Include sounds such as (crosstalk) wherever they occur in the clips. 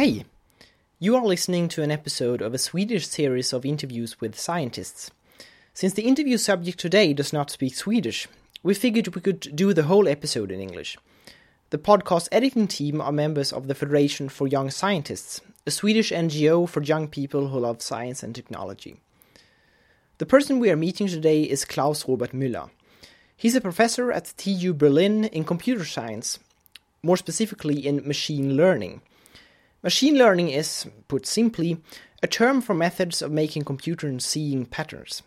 Hey! You are listening to an episode of a Swedish series of interviews with scientists. Since the interview subject today does not speak Swedish, we figured we could do the whole episode in English. The podcast editing team are members of the Federation for Young Scientists, a Swedish NGO for young people who love science and technology. The person we are meeting today is Klaus Robert Müller. He's a professor at TU Berlin in computer science, more specifically in machine learning. Machine learning is, put simply, a term for methods of making computers seeing patterns.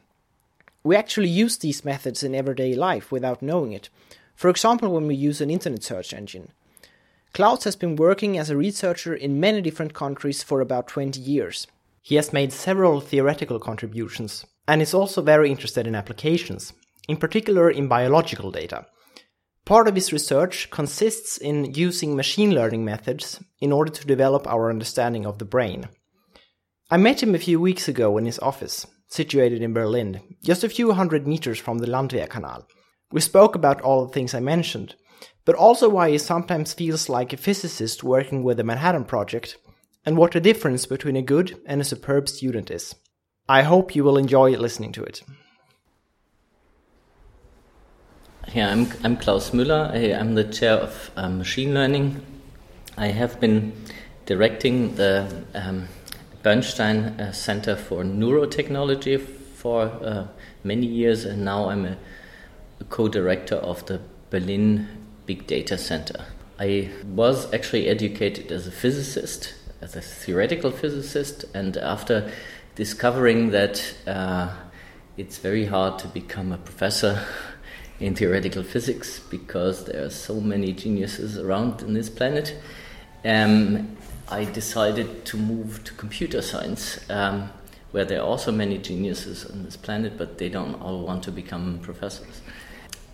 We actually use these methods in everyday life without knowing it. For example, when we use an internet search engine. Klaus has been working as a researcher in many different countries for about 20 years. He has made several theoretical contributions and is also very interested in applications, in particular in biological data. Part of his research consists in using machine learning methods in order to develop our understanding of the brain. I met him a few weeks ago in his office, situated in Berlin, just a few hundred meters from the Landwehrkanal. We spoke about all the things I mentioned, but also why he sometimes feels like a physicist working with the Manhattan Project, and what the difference between a good and a superb student is. I hope you will enjoy listening to it. Yeah, I'm, I'm Klaus Müller. I, am the chair of um, machine learning. I have been directing the um, Bernstein uh, Center for Neurotechnology for uh, many years, and now I'm a, a co director of the Berlin Big Data Center. I was actually educated as a physicist, as a theoretical physicist, and after discovering that uh, it's very hard to become a professor (laughs) in theoretical physics because there are so many geniuses around in this planet. Um, I decided to move to computer science, um, where there are also many geniuses on this planet, but they don't all want to become professors.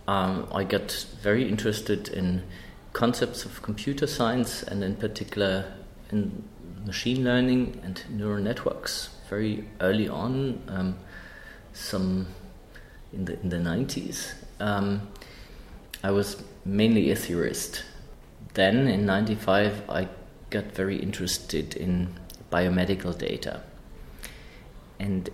Um, I got very interested in concepts of computer science and, in particular, in machine learning and neural networks very early on, um, some in the in the 90s um, I was mainly a theorist. Then in 95, I got very interested in biomedical data. And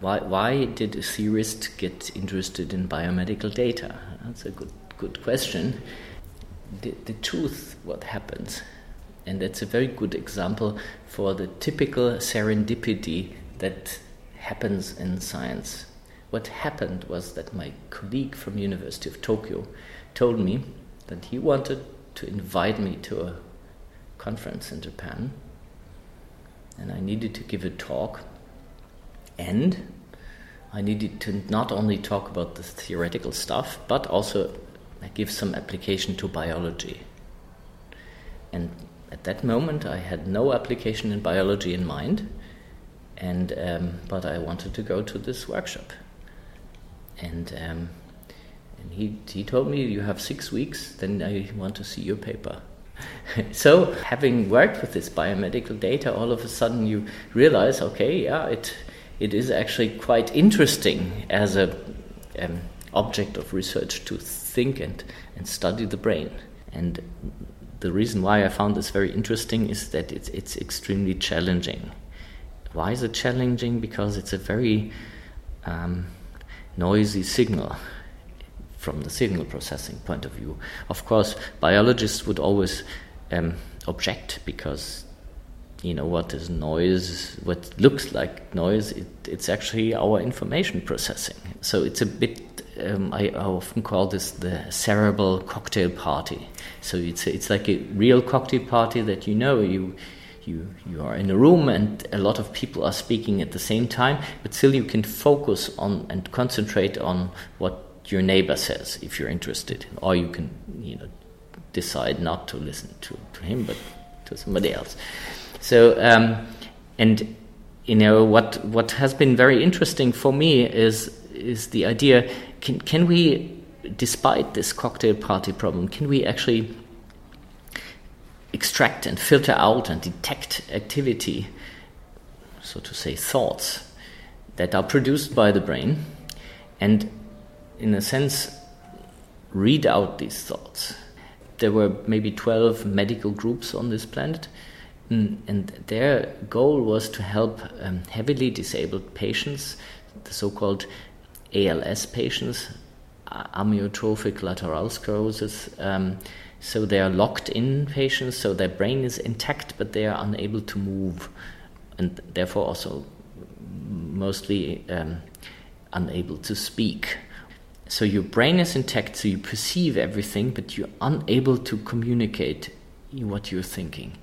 why, why did a theorist get interested in biomedical data? That's a good, good question. The, the truth, what happens, and that's a very good example for the typical serendipity that happens in science what happened was that my colleague from University of Tokyo told me that he wanted to invite me to a conference in Japan and I needed to give a talk and I needed to not only talk about the theoretical stuff but also give some application to biology. And at that moment I had no application in biology in mind and um, but I wanted to go to this workshop and um, and he he told me you have six weeks, then I want to see your paper. (laughs) so having worked with this biomedical data, all of a sudden you realize, okay, yeah, it it is actually quite interesting as a um, object of research to think and and study the brain. And the reason why I found this very interesting is that it's it's extremely challenging. Why is it challenging? Because it's a very um, noisy signal from the signal processing point of view. Of course, biologists would always um, object because you know what is noise, what looks like noise, it, it's actually our information processing. So it's a bit. Um, I often call this the cerebral cocktail party. So it's it's like a real cocktail party that you know you you you are in a room and a lot of people are speaking at the same time, but still you can focus on and concentrate on what your neighbor says if you're interested, or you can you know decide not to listen to, to him but to somebody else. So um, and you know what what has been very interesting for me is is the idea can can we despite this cocktail party problem can we actually extract and filter out and detect activity, so to say, thoughts that are produced by the brain, and in a sense, read out these thoughts. There were maybe 12 medical groups on this planet Mm, and their goal was to help um, heavily disabled patients, the so called ALS patients, amyotrophic lateral sclerosis. Um, so they are locked in patients, so their brain is intact, but they are unable to move, and therefore also mostly um, unable to speak. So your brain is intact, so you perceive everything, but you're unable to communicate what you're thinking.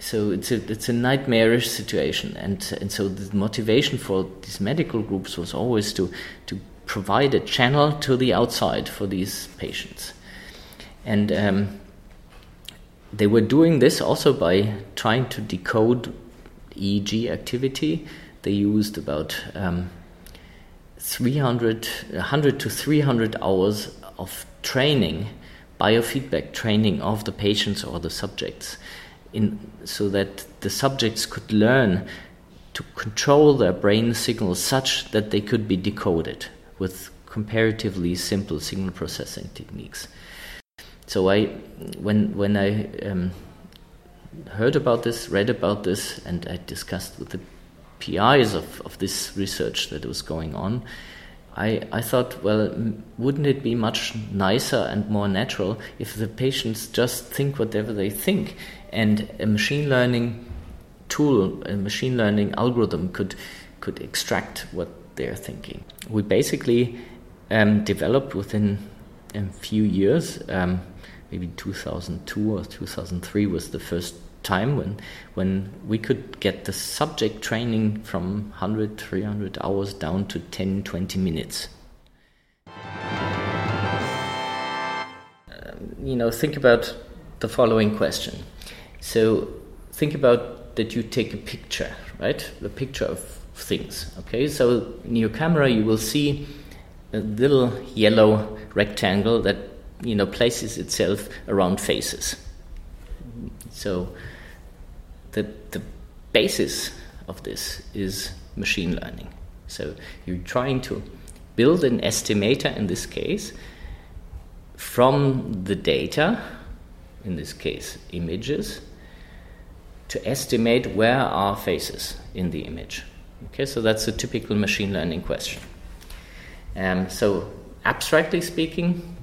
So it's a it's a nightmarish situation, and and so the motivation for these medical groups was always to to provide a channel to the outside for these patients, and um, they were doing this also by trying to decode EEG activity. They used about um, 300, 100 to 300 hours of training, biofeedback training of the patients or the subjects in, so that the subjects could learn to control their brain signals such that they could be decoded with comparatively simple signal processing techniques. So I, when when I um, heard about this, read about this, and I discussed with the PIs of, of this research that was going on, I, I thought, well, wouldn't it be much nicer and more natural if the patients just think whatever they think and a machine learning tool, a machine learning algorithm could could extract what they're thinking. We basically um, developed within a few years, um, maybe 2002 or 2003 was the first time when when we could get the subject training from 100 300 hours down to 10 20 minutes um, you know think about the following question so think about that you take a picture, right? A picture of things. Okay, so in your camera you will see a little yellow rectangle that you know places itself around faces. So the the basis of this is machine learning. So you're trying to build an estimator in this case from the data, in this case images, to estimate where are faces in the image. Okay, so that's a typical machine learning question. Um, so, abstractly speaking,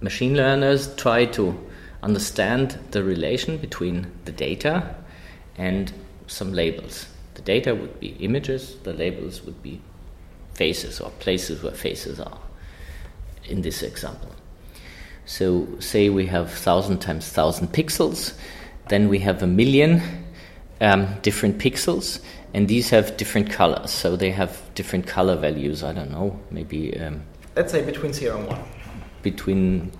machine learners try to understand the relation between the data and some labels. The data would be images, the labels would be faces or places where faces are in this example. So, say we have 1000 times 1000 pixels, then we have a million um, different pixels, and these have different colors. So they have different color values. I don't know, maybe. Um, Let's say between zero and one. Between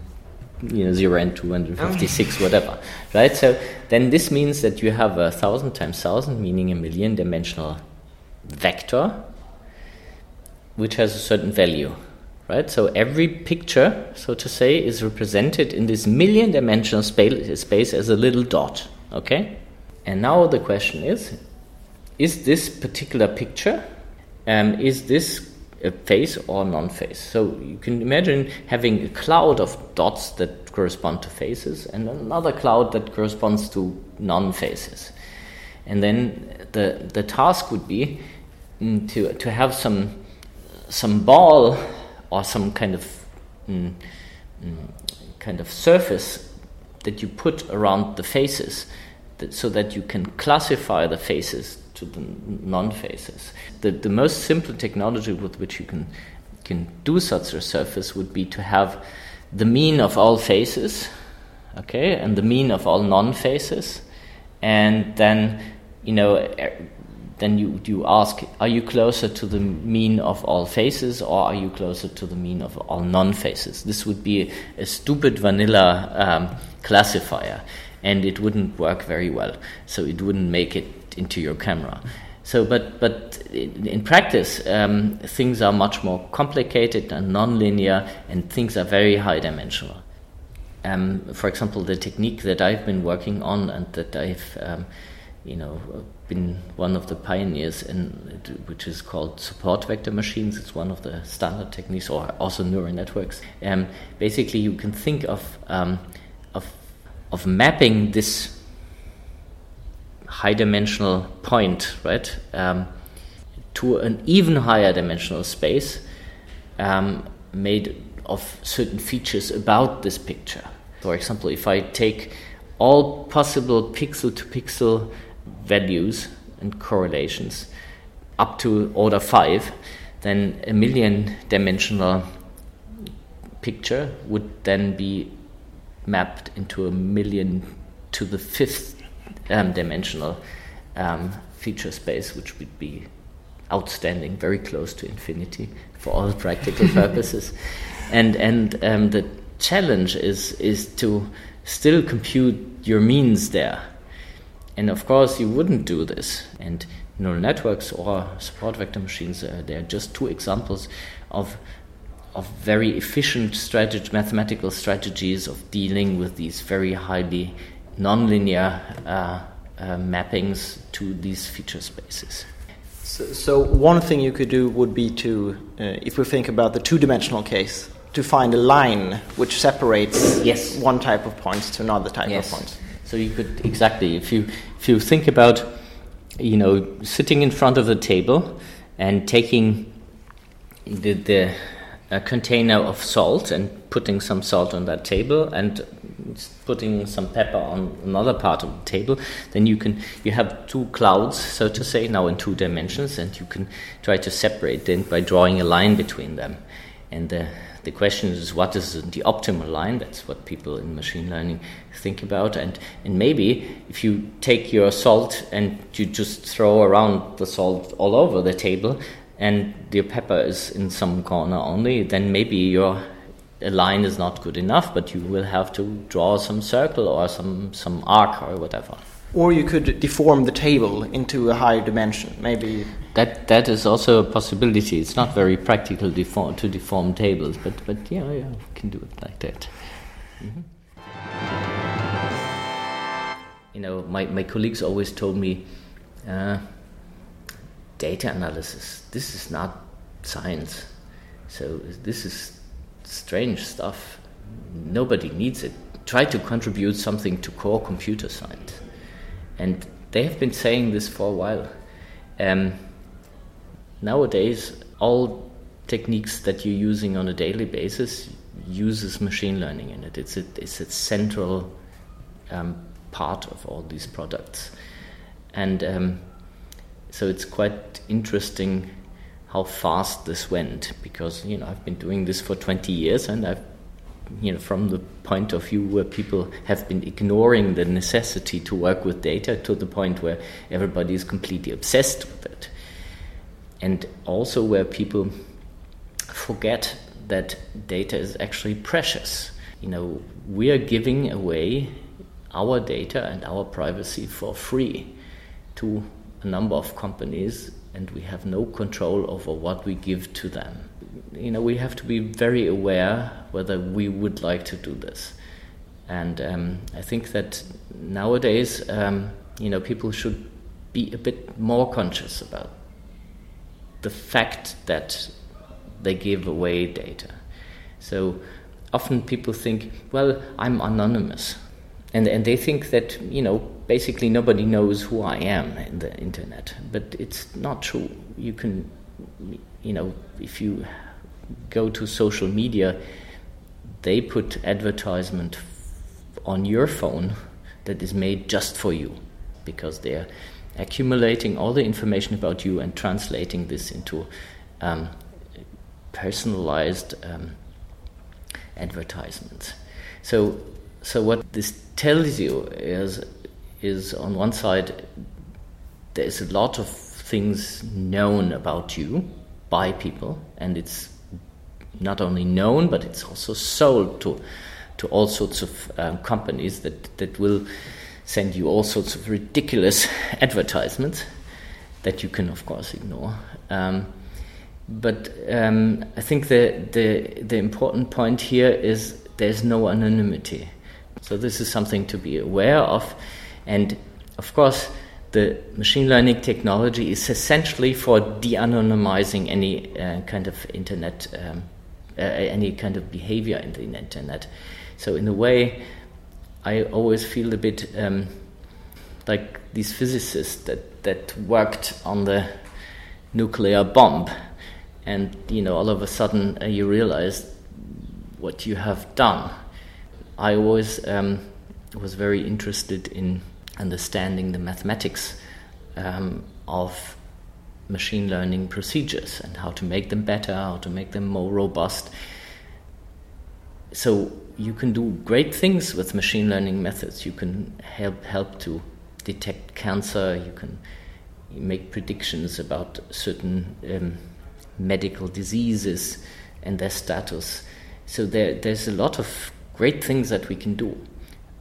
you know zero and two hundred fifty-six, whatever, right? So then this means that you have a thousand times thousand, meaning a million-dimensional vector, which has a certain value, right? So every picture, so to say, is represented in this million dimensional space, space as a little dot, okay? And now the question is is this particular picture, um, is this a face or non face? So you can imagine having a cloud of dots that correspond to faces and another cloud that corresponds to non faces. And then the, the task would be mm, to, to have some, some ball or some kind of mm, mm, kind of surface that you put around the faces that, so that you can classify the faces to the non-faces. The, the most simple technology with which you can can do such a surface would be to have the mean of all faces, okay, and the mean of all non-faces, and then you know then you, you ask, are you closer to the mean of all faces or are you closer to the mean of all non faces? This would be a, a stupid vanilla um, classifier and it wouldn't work very well. So it wouldn't make it into your camera. So, but, but in, in practice, um, things are much more complicated and nonlinear and things are very high dimensional. Um, for example, the technique that I've been working on and that I've um, you know, been one of the pioneers in which is called support vector machines. It's one of the standard techniques, or also neural networks. Um, basically, you can think of um, of of mapping this high dimensional point, right, um, to an even higher dimensional space um, made of certain features about this picture. For example, if I take all possible pixel to pixel values and correlations up to order 5, then a million dimensional picture would then be mapped into a million to the fifth um, dimensional um, feature space, which would be outstanding, very close to infinity for all (laughs) practical purposes. And and um, the challenge is is to still compute your means there. And of course, you wouldn't do this. And neural networks or support vector machines, uh, they are just two examples of of very efficient mathematical strategies of dealing with these very highly nonlinear uh, uh, mappings to these feature spaces. So, so, one thing you could do would be to, uh, if we think about the two-dimensional case, to find a line which separates yes. one type of points to another type yes. of points. So you could exactly, if you if you think about, you know, sitting in front of the table and taking the the a container of salt and putting some salt on that table and putting some pepper on another part of the table. Then you can you have two clouds so to say now in two dimensions and you can try to separate them by drawing a line between them. And the the question is what is the optimal line? That's what people in machine learning think about. And and maybe if you take your salt and you just throw around the salt all over the table and your pepper is in some corner only, then maybe your line is not good enough, but you will have to draw some circle or some, some arc or whatever. Or you could deform the table into a higher dimension, maybe. That that is also a possibility. It's not very practical deform, to deform tables, but but yeah, yeah, we can do it like that. Mm-hmm. You know, my, my colleagues always told me, uh, data analysis. This is not science. So this is strange stuff. Nobody needs it. Try to contribute something to core computer science. And they have been saying this for a while. Um, nowadays, all techniques that you're using on a daily basis uses machine learning in it. It's a, it's a central um, part of all these products. And um, so it's quite interesting how fast this went because you know I've been doing this for 20 years and I've you know from the point of view where people have been ignoring the necessity to work with data to the point where everybody is completely obsessed with it. And also where people forget that data is actually precious. You know we are giving away our data and our privacy for free to a number of companies and we have no control over what we give to them. You know, we have to be very aware whether we would like to do this. And um, I think that nowadays, um, you know, people should be a bit more conscious about the fact that they give away data. So often people think, well, I'm anonymous. And, and they think that, you know, basically nobody knows who I am in the internet. But it's not true. You can, you know, if you go to social media, they put advertisement on your phone that is made just for you because they're accumulating all the information about you and translating this into um, personalized um, advertisements. So, so what this tells you is is on one side there's a lot of things known about you by people and it's not only known but it's also sold to to all sorts of um, companies that that will send you all sorts of ridiculous (laughs) advertisements that you can of course ignore. Um, but um, I think the, the the important point here is there's no anonymity so this is something to be aware of and of course, the machine learning technology is essentially for de-anonymizing any uh, kind of internet, um, uh, any kind of behavior in the internet. So in a way, I always feel a bit um, like these physicists that that worked on the nuclear bomb, and you know all of a sudden uh, you realize what you have done. I always um, was very interested in understanding the mathematics um, of machine learning procedures and how to make them better, how to make them more robust. So you can do great things with machine learning methods. You can help help to detect cancer. You can make predictions about certain um, medical diseases and their status. So there, there's a lot of great things that we can do.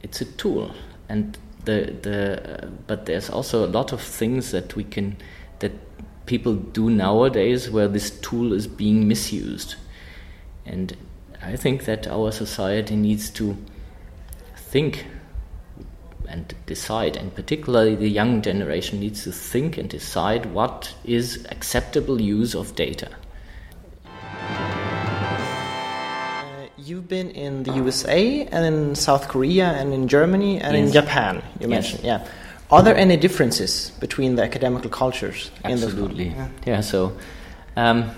It's a tool, and the the uh, but there's also a lot of things that we can that people do nowadays where this tool is being misused, and I think that our society needs to think and decide, and particularly the young generation needs to think and decide what is acceptable use of data. You've been in the USA and in South Korea and in Germany and Yes. in Japan. You Yes. mentioned, yeah. Are there any differences between the academical cultures in those Absolutely. countries? Yeah. So, um,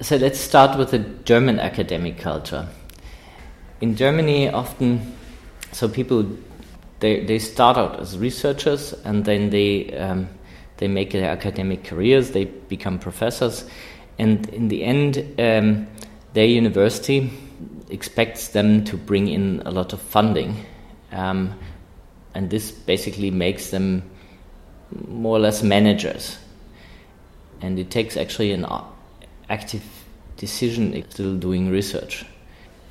so let's start with the German academic culture. In Germany, often, so people they they start out as researchers and then they um, they make their academic careers. They become professors, and in the end, um, their university expects them to bring in a lot of funding. Um, and this basically makes them more or less managers. And it takes actually an active decision still doing research.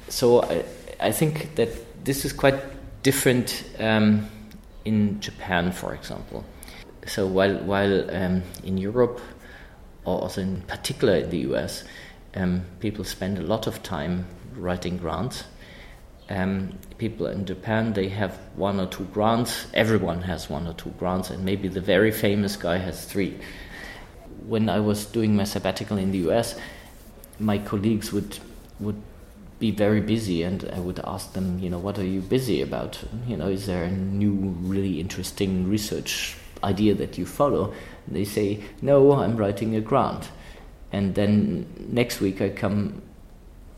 So I, I think that this is quite different um, in Japan, for example. So while while um, in Europe, or also in particular in the US, um, people spend a lot of time writing grants. Um, people in Japan they have one or two grants. Everyone has one or two grants, and maybe the very famous guy has three. When I was doing my sabbatical in the US, my colleagues would would be very busy, and I would ask them, you know, what are you busy about? You know, is there a new, really interesting research idea that you follow? And they say, no, I'm writing a grant. And then next week I come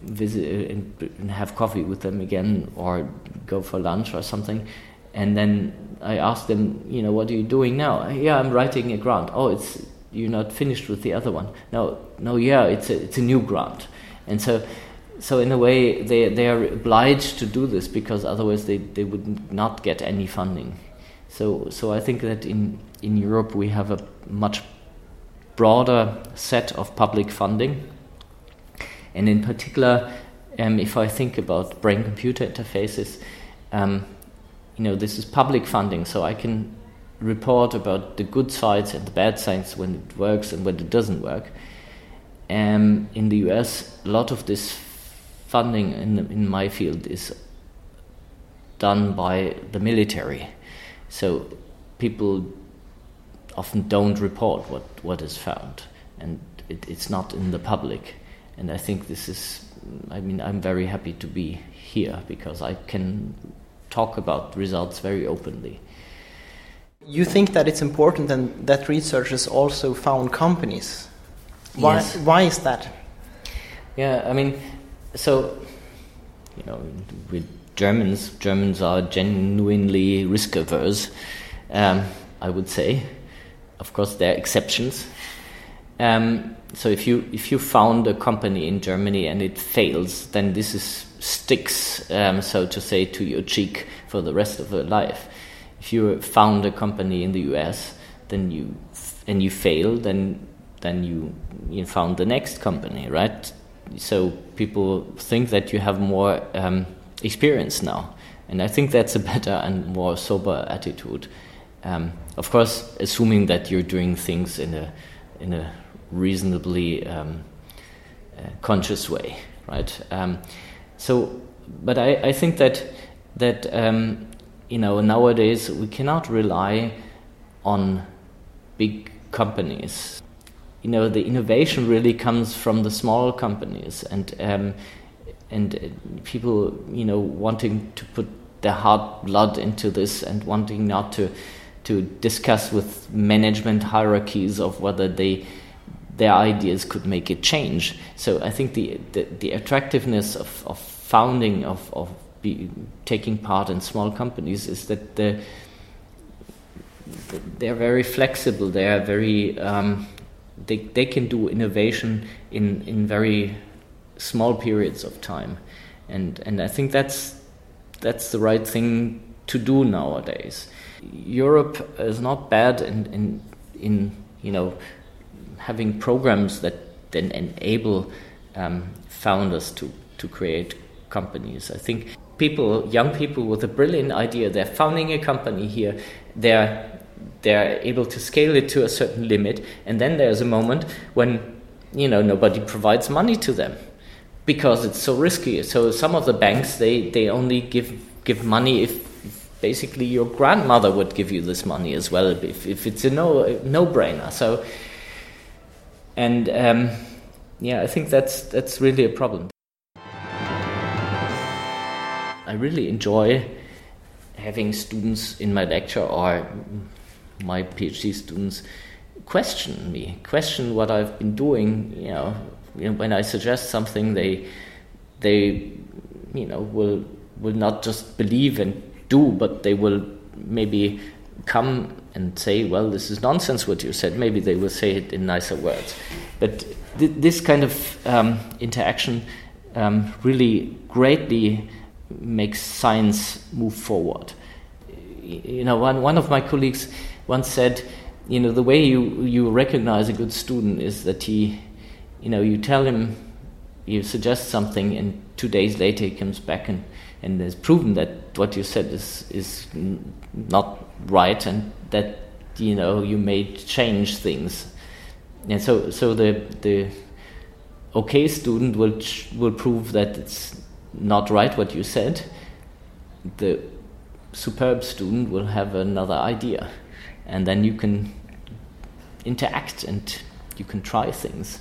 visit and, and have coffee with them again, or go for lunch or something. And then I ask them, you know, what are you doing now? Yeah, I'm writing a grant. Oh, it's you're not finished with the other one. No, no, yeah, it's a it's a new grant. And so, so in a way, they they are obliged to do this because otherwise they, they would not get any funding. So so I think that in in Europe we have a much broader set of public funding, and in particular, um, if I think about brain-computer interfaces, um, you know, this is public funding, so I can report about the good sides and the bad sides when it works and when it doesn't work. Um, in the US, a lot of this funding in, the, in my field is done by the military. So people often don't report what, what is found, and it, it's not in the public. And I think this is, I mean, I'm very happy to be here because I can talk about results very openly. You think that it's important and that researchers also found companies. Why, Yes. why is that? Yeah, I mean, so you know, with Germans, Germans are genuinely risk averse. Um, I would say, of course, there are exceptions. Um, so if you if you found a company in Germany and it fails, then this is sticks, um, so to say, to your cheek for the rest of your life. If you found a company in the US, then you and you fail, then then you you found the next company, right? So people think that you have more um, experience now, and I think that's a better and more sober attitude. Um, of course, assuming that you're doing things in a in a reasonably um, uh, conscious way, right? Um, so, but I, I think that that um, you know nowadays we cannot rely on big companies. You know, the innovation really comes from the small companies and um, and uh, people, you know, wanting to put their heart blood into this and wanting not to to discuss with management hierarchies of whether they their ideas could make a change. So I think the the, the attractiveness of, of founding of, of be, taking part in small companies is that the, they're very flexible. They are very um, they they can do innovation in in very small periods of time, and and I think that's that's the right thing to do nowadays. Europe is not bad in in, in you know having programs that then enable um, founders to to create companies. I think people, young people with a brilliant idea, they're founding a company here. They're they're able to scale it to a certain limit, and then there's a moment when you know nobody provides money to them because it's so risky. So some of the banks they they only give give money if basically your grandmother would give you this money as well if, if it's a no no brainer. So and um, yeah, I think that's that's really a problem. I really enjoy having students in my lecture or my PhD students question me, question what I've been doing. You know, you know, when I suggest something, they they you know will will not just believe and do, but they will maybe come and say, "Well, this is nonsense what you said." Maybe they will say it in nicer words, but th this kind of um, interaction um, really greatly makes science move forward. You know, one one of my colleagues once said, you know, the way you, you recognize a good student is that he, you know, you tell him, you suggest something, and two days later he comes back and, and has proven that what you said is, is not right and that, you know, you may change things. And so, so the, the okay student will, will prove that it's not right what you said. The superb student will have another idea and then you can interact and you can try things.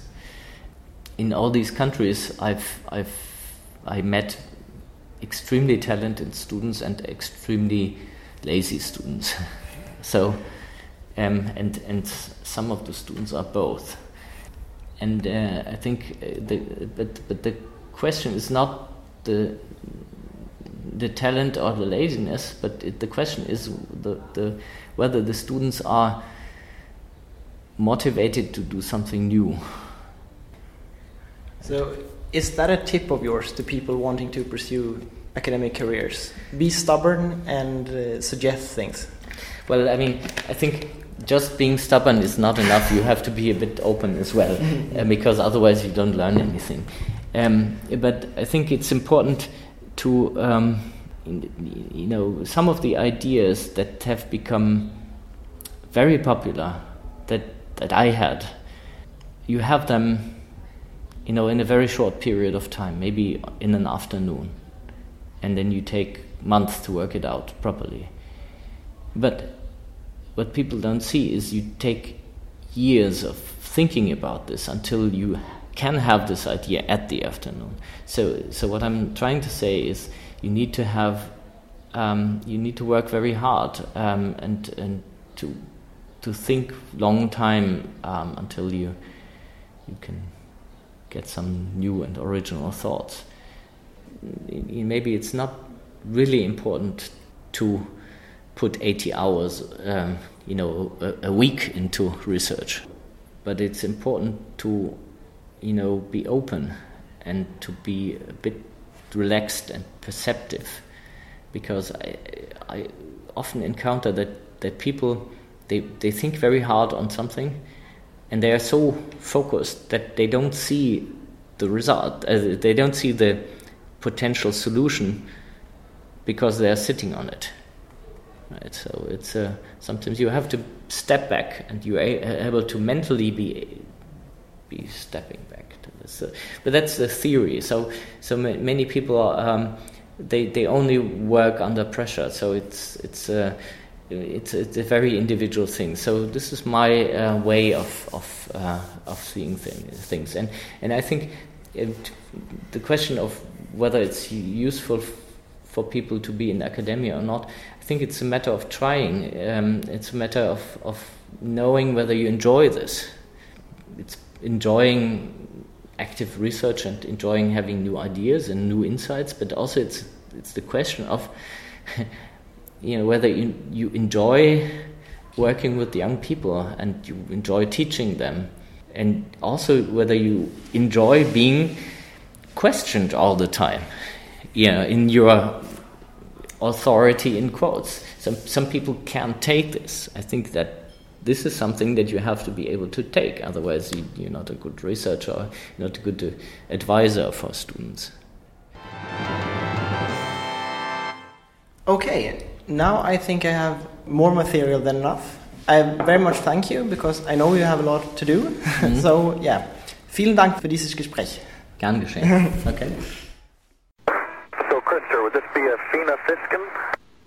In all these countries, I've I've I met extremely talented students and extremely lazy students. (laughs) so, um, and and some of the students are both. And uh, I think uh, the but but the question is not the the talent or the laziness, but it, the question is the, the, whether the students are motivated to do something new. So, is that a tip of yours to people wanting to pursue academic careers? Be stubborn and uh, suggest things. Well, I mean, I think just being stubborn is not enough. You have to be a bit open as well, uh, because otherwise you don't learn anything. Um, but I think it's important to um, you know some of the ideas that have become very popular that that I had you have them you know in a very short period of time maybe in an afternoon and then you take months to work it out properly but what people don't see is you take years of thinking about this until you can have this idea at the afternoon. So, so what I'm trying to say is, you need to have, um, you need to work very hard um, and and to to think long time um, until you you can get some new and original thoughts. Maybe it's not really important to put 80 hours, um, you know, a, a week into research, but it's important to you know, be open and to be a bit relaxed and perceptive, because I, I often encounter that, that people they, they think very hard on something, and they are so focused that they don't see the result. Uh, they don't see the potential solution because they are sitting on it. Right. So it's uh, sometimes you have to step back, and you are able to mentally be be stepping back to this. but that's the theory. So, so many people are, um, they they only work under pressure. So it's it's a it's it's a very individual thing. So this is my uh, way of of uh, of seeing things, and and I think it, the question of whether it's useful for people to be in academia or not, I think it's a matter of trying. Um, it's a matter of, of knowing whether you enjoy this. It's enjoying active research and enjoying having new ideas and new insights, but also it's it's the question of (laughs) you know whether you you enjoy working with young people and you enjoy teaching them, and also whether you enjoy being questioned all the time, you know, in your authority in quotes. Some some people can't take this. I think that this is something that you have to be able to take. Otherwise, you, are not a good researcher, not a good uh, advisor for students. Okay, now I think I have more material than enough. I very much thank you because I know you have a lot to do. Mhm. so, yeah, vielen Dank für dieses Gespräch. Gern geschehen. (laughs) Okay. So, Chris, would this be a FINA Fiskin?